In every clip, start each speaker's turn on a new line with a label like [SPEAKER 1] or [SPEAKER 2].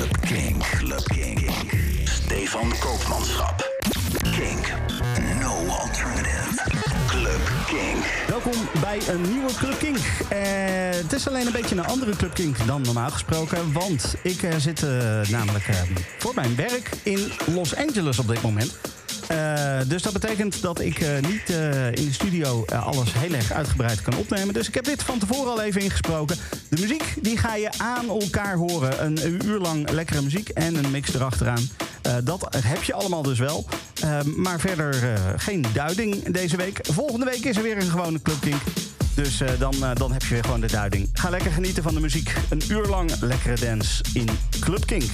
[SPEAKER 1] Club King. Club King. Stefan Koopmanschap. Kink. No alternative. Club King.
[SPEAKER 2] Welkom bij een nieuwe Club King. Eh, het is alleen een beetje een andere Club King dan normaal gesproken. Want ik eh, zit eh, namelijk voor mijn werk in Los Angeles op dit moment. Eh, dus dat betekent dat ik eh, niet eh, in de studio alles heel erg uitgebreid kan opnemen. Dus ik heb dit van tevoren al even ingesproken. De muziek die ga je aan elkaar horen. Een uur lang lekkere muziek en een mix erachteraan. Dat heb je allemaal dus wel. Maar verder geen duiding deze week. Volgende week is er weer een gewone Club. Dus dan, dan heb je weer gewoon de duiding. Ga lekker genieten van de muziek. Een uur lang lekkere dance in Club Kink.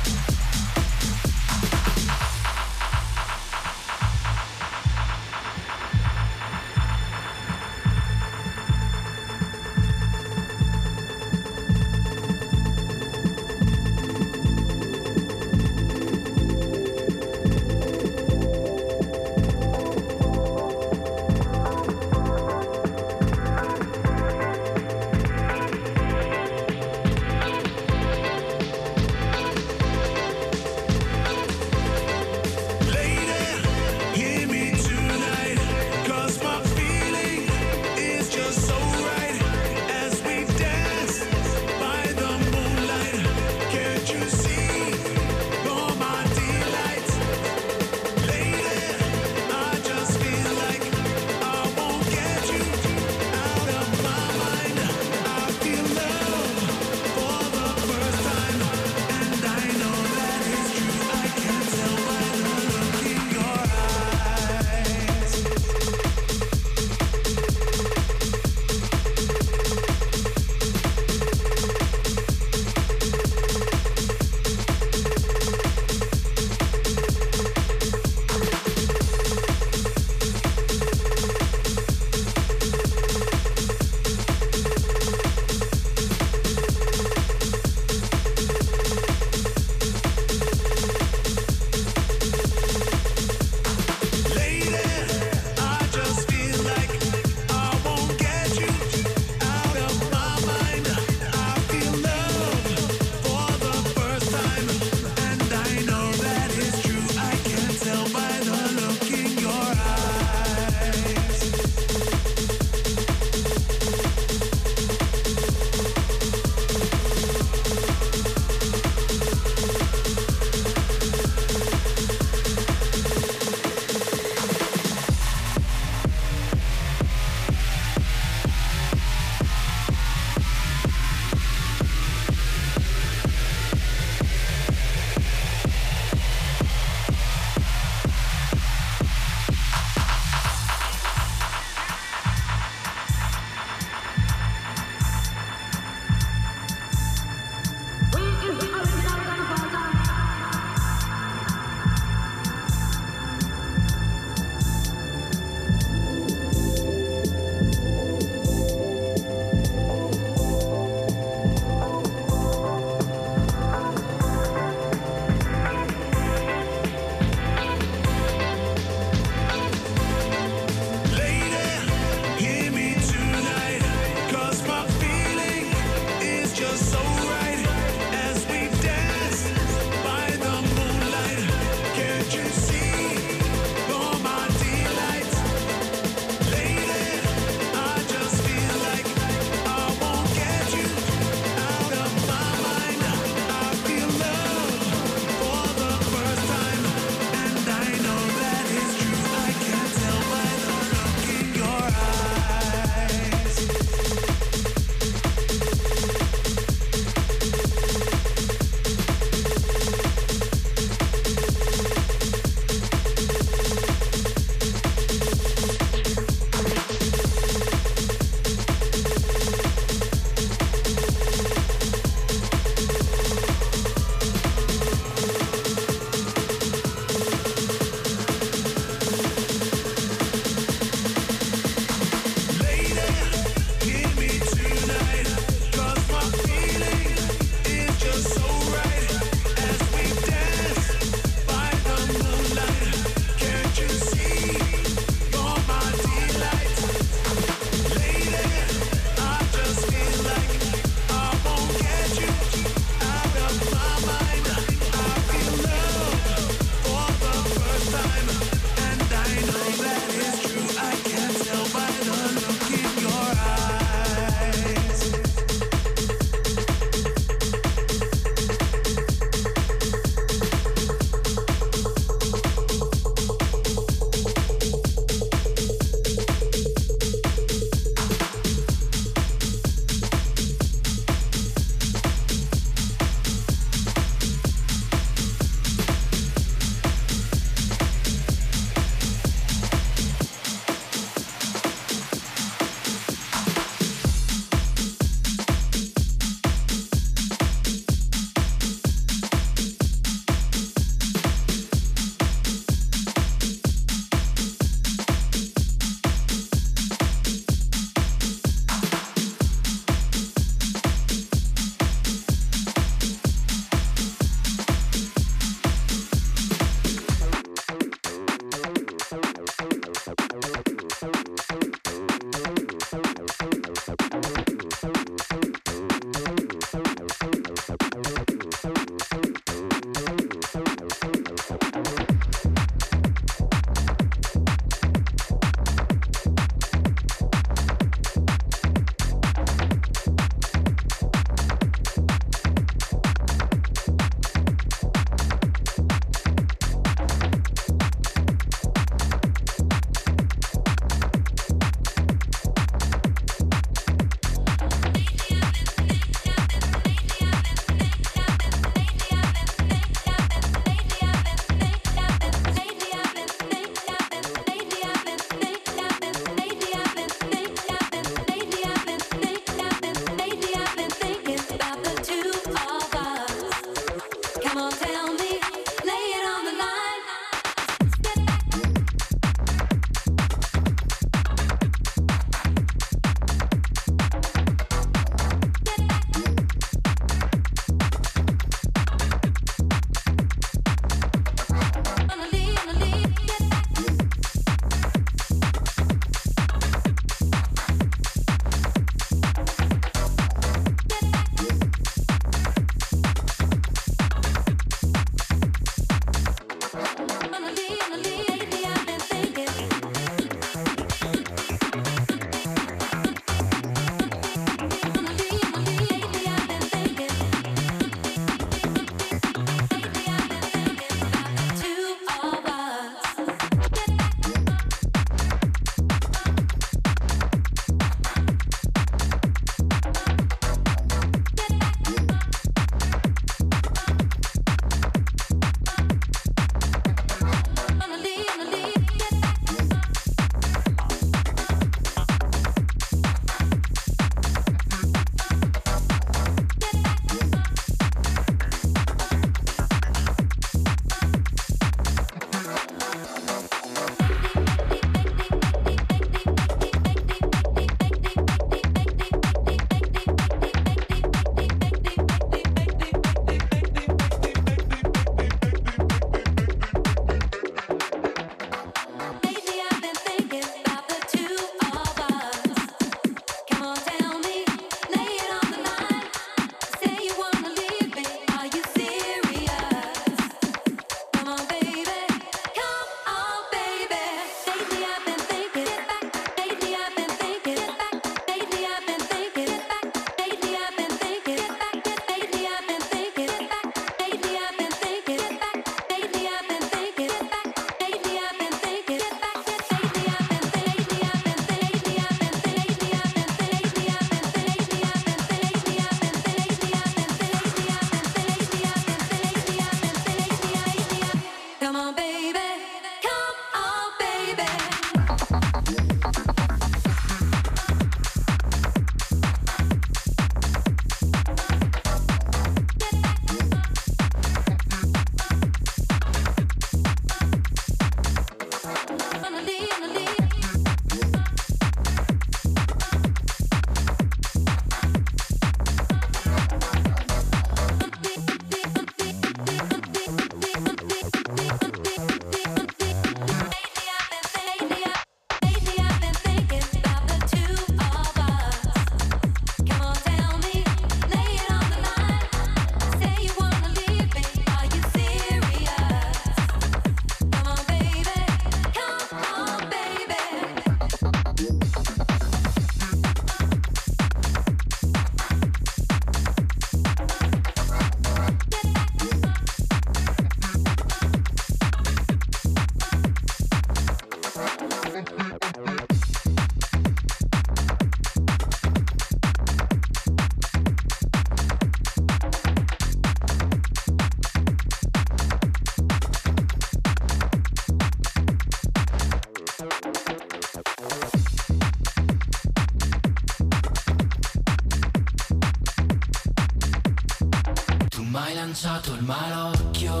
[SPEAKER 3] malocchio,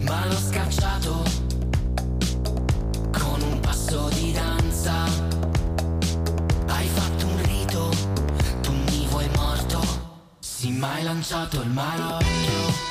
[SPEAKER 3] ma l'ho scacciato con un passo di danza. Hai fatto un rito, tu mi vuoi morto, si mai lanciato il malocchio.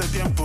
[SPEAKER 3] hace
[SPEAKER 4] tiempo.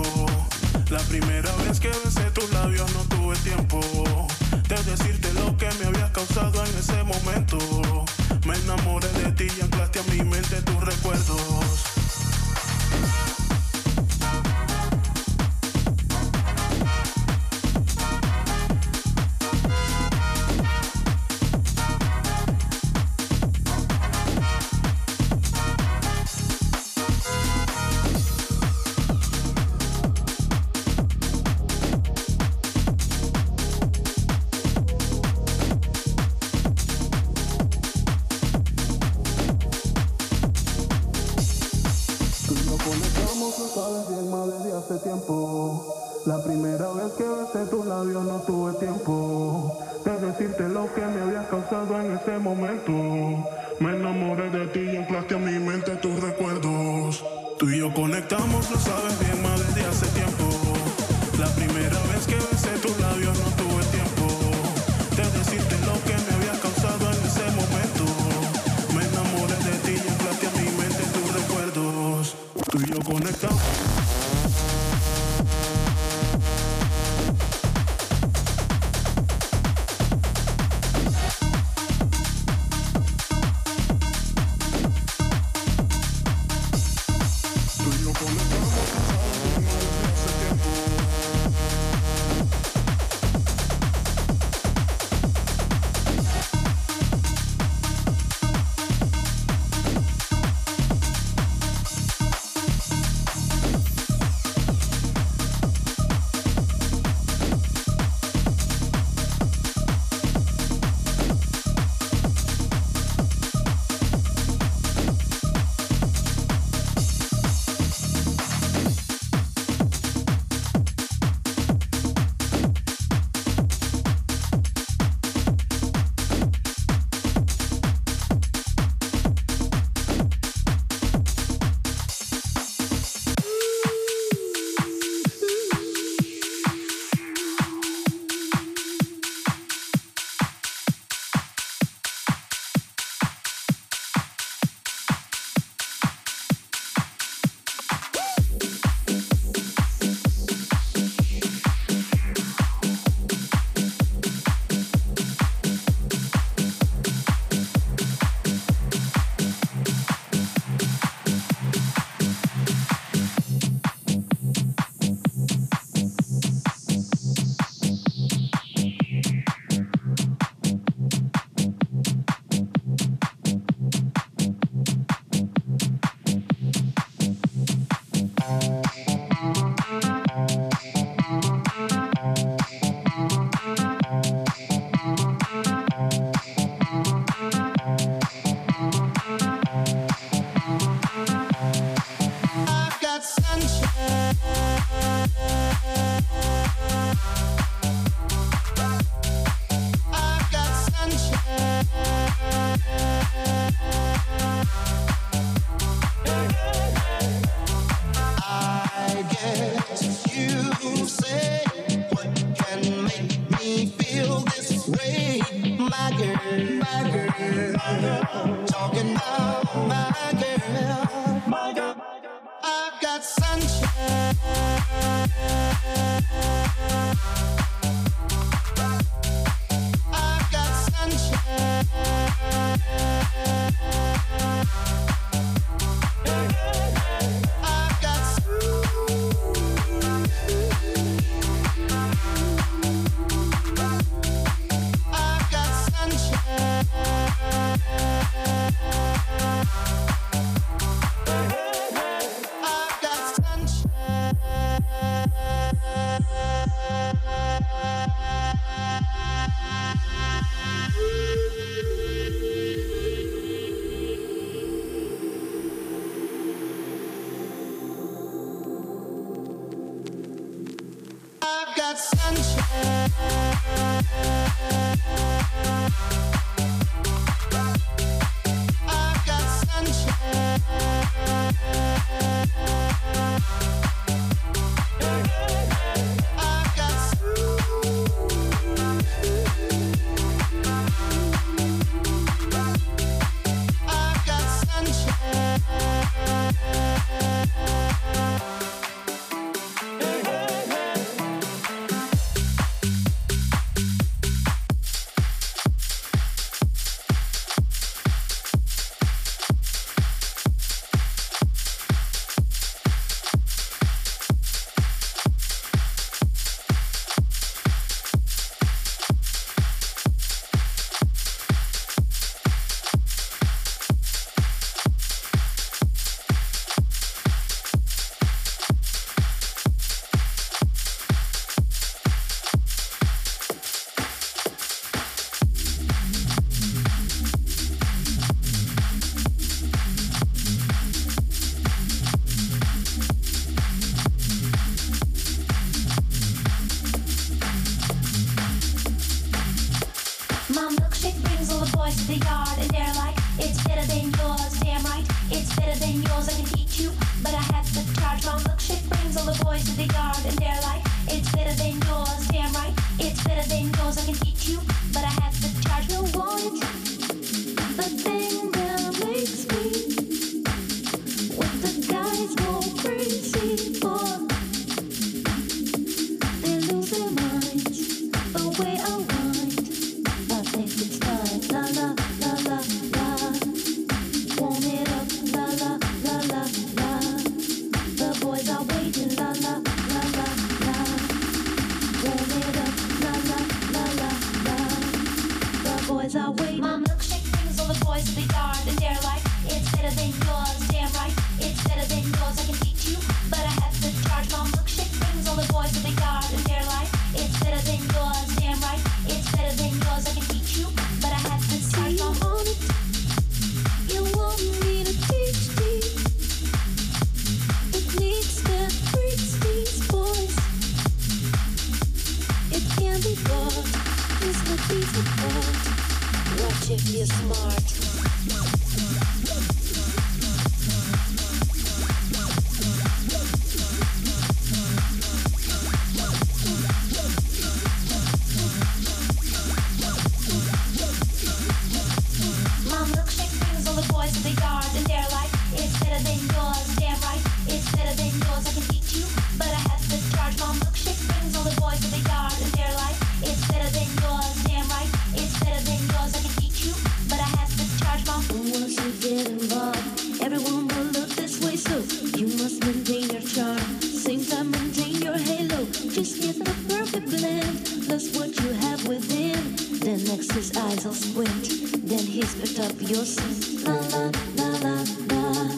[SPEAKER 4] halo. Just give the perfect blend. plus what you
[SPEAKER 5] have within. Then next his eyes will squint. Then he's picked up your scent. La la la la la.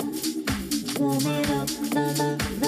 [SPEAKER 5] Warm it up. La la la.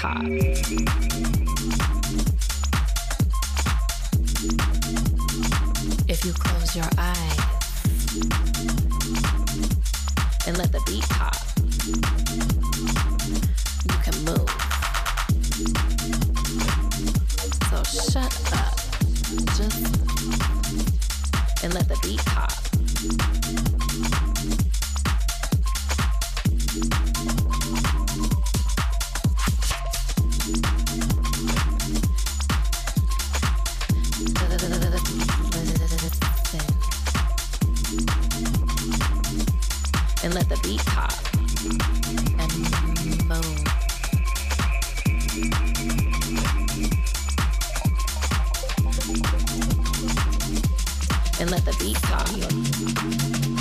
[SPEAKER 5] Tag. And let the beat pop.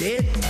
[SPEAKER 6] Dead.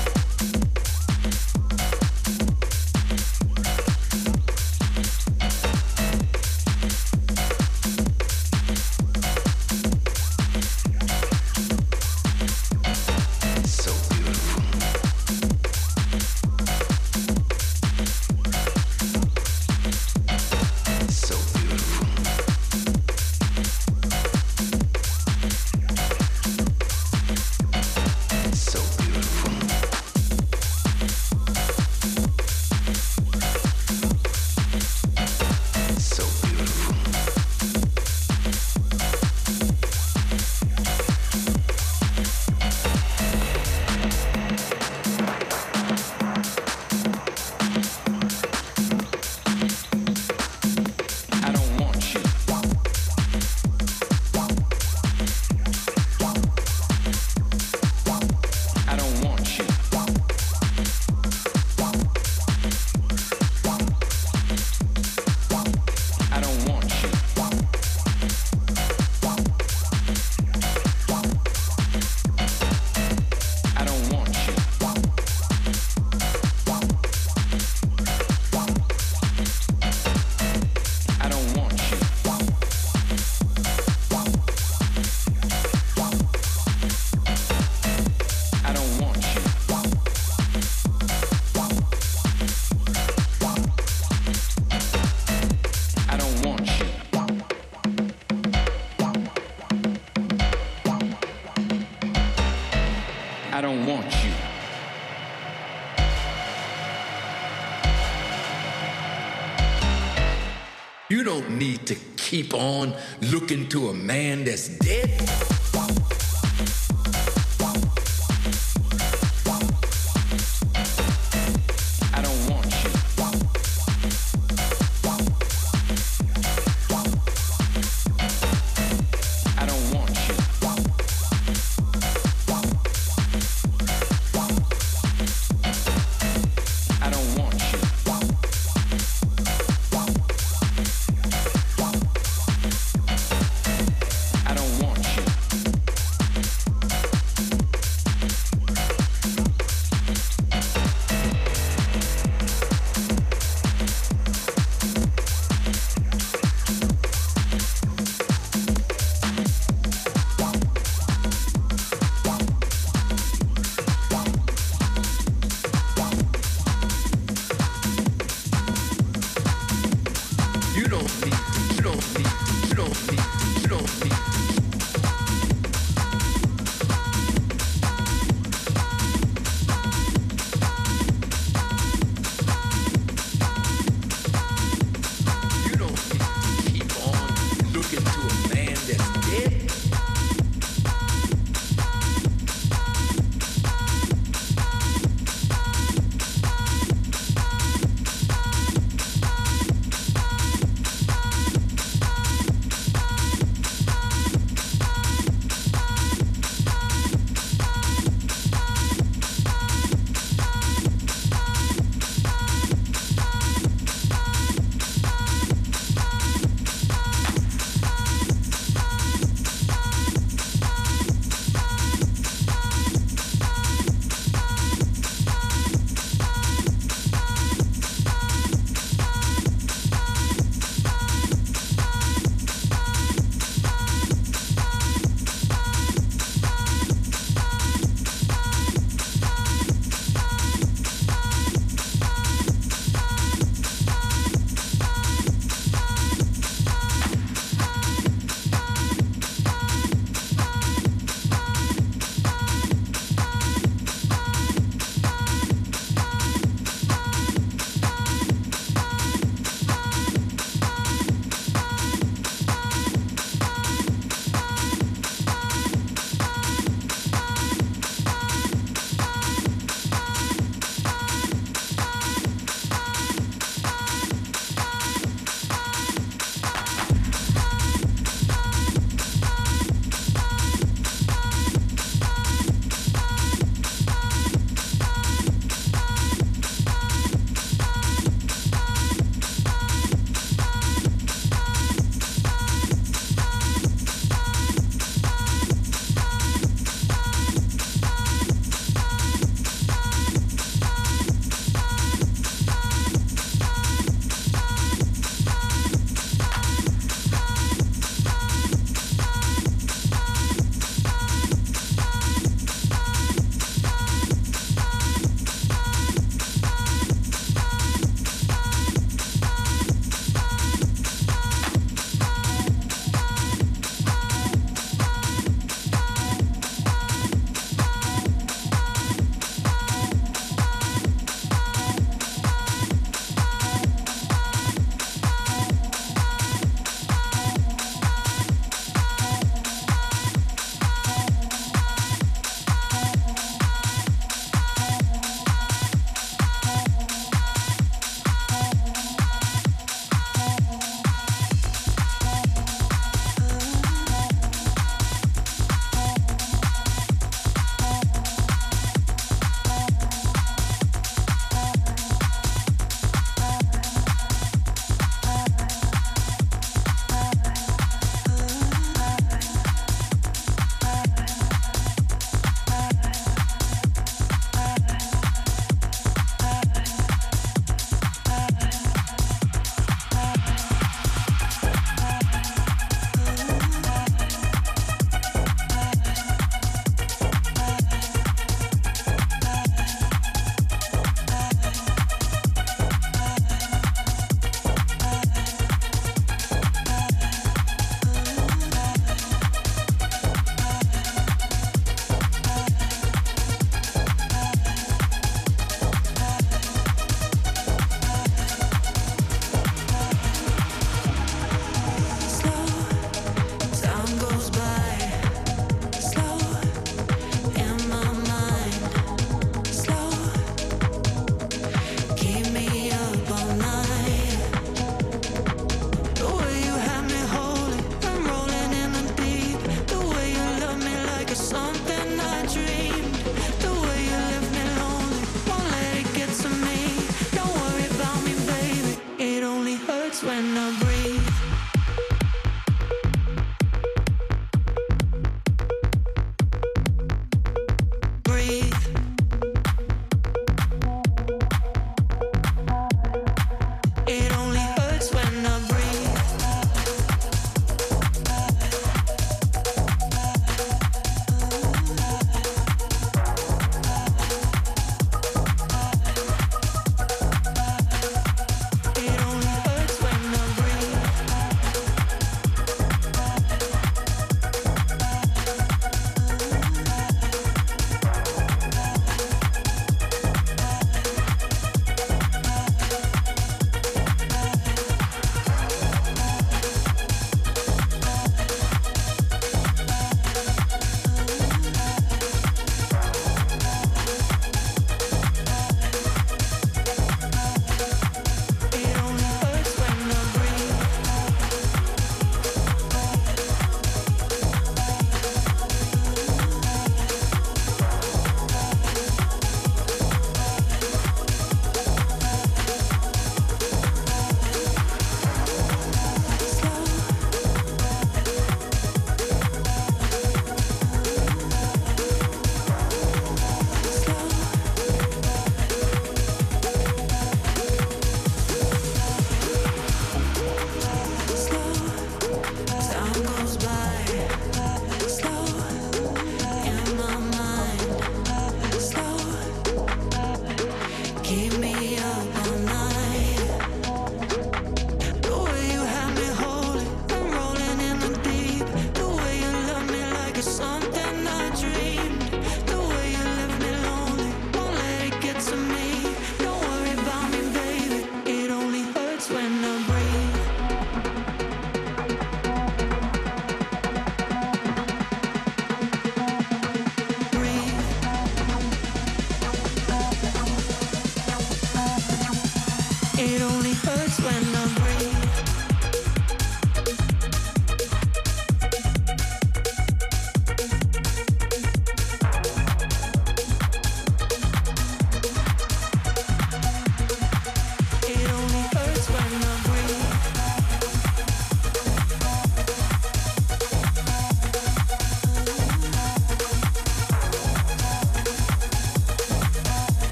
[SPEAKER 6] On looking to a man that's dead.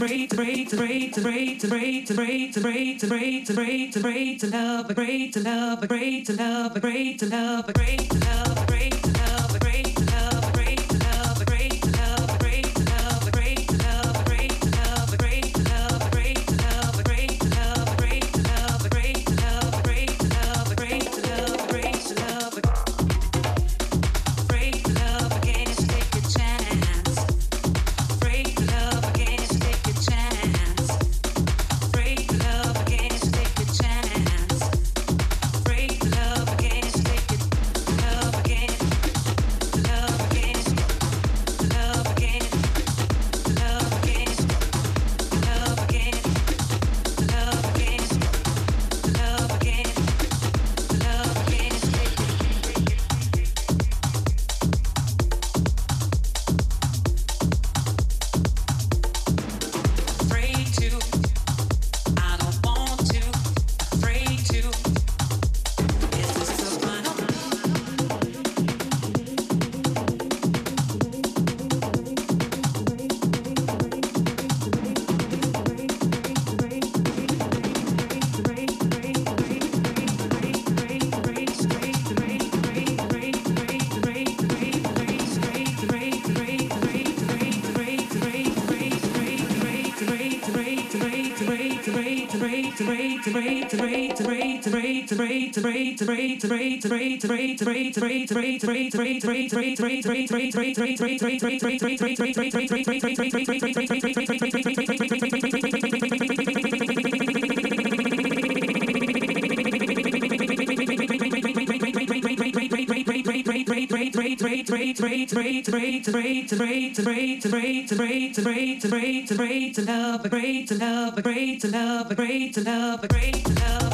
[SPEAKER 7] great great great great great great great great great to love great love great love great love great love great to
[SPEAKER 8] love, a great to love,
[SPEAKER 9] a great to love, a great to
[SPEAKER 10] love, a great to love.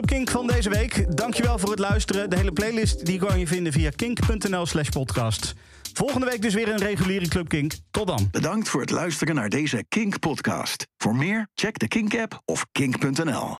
[SPEAKER 10] ClubKink van deze week. Dankjewel voor het luisteren. De hele playlist die kan je vinden via kink.nl slash podcast. Volgende week dus weer een reguliere Club Kink. Tot dan.
[SPEAKER 11] Bedankt voor het luisteren naar deze Kink podcast. Voor meer, check de Kink app of kink.nl.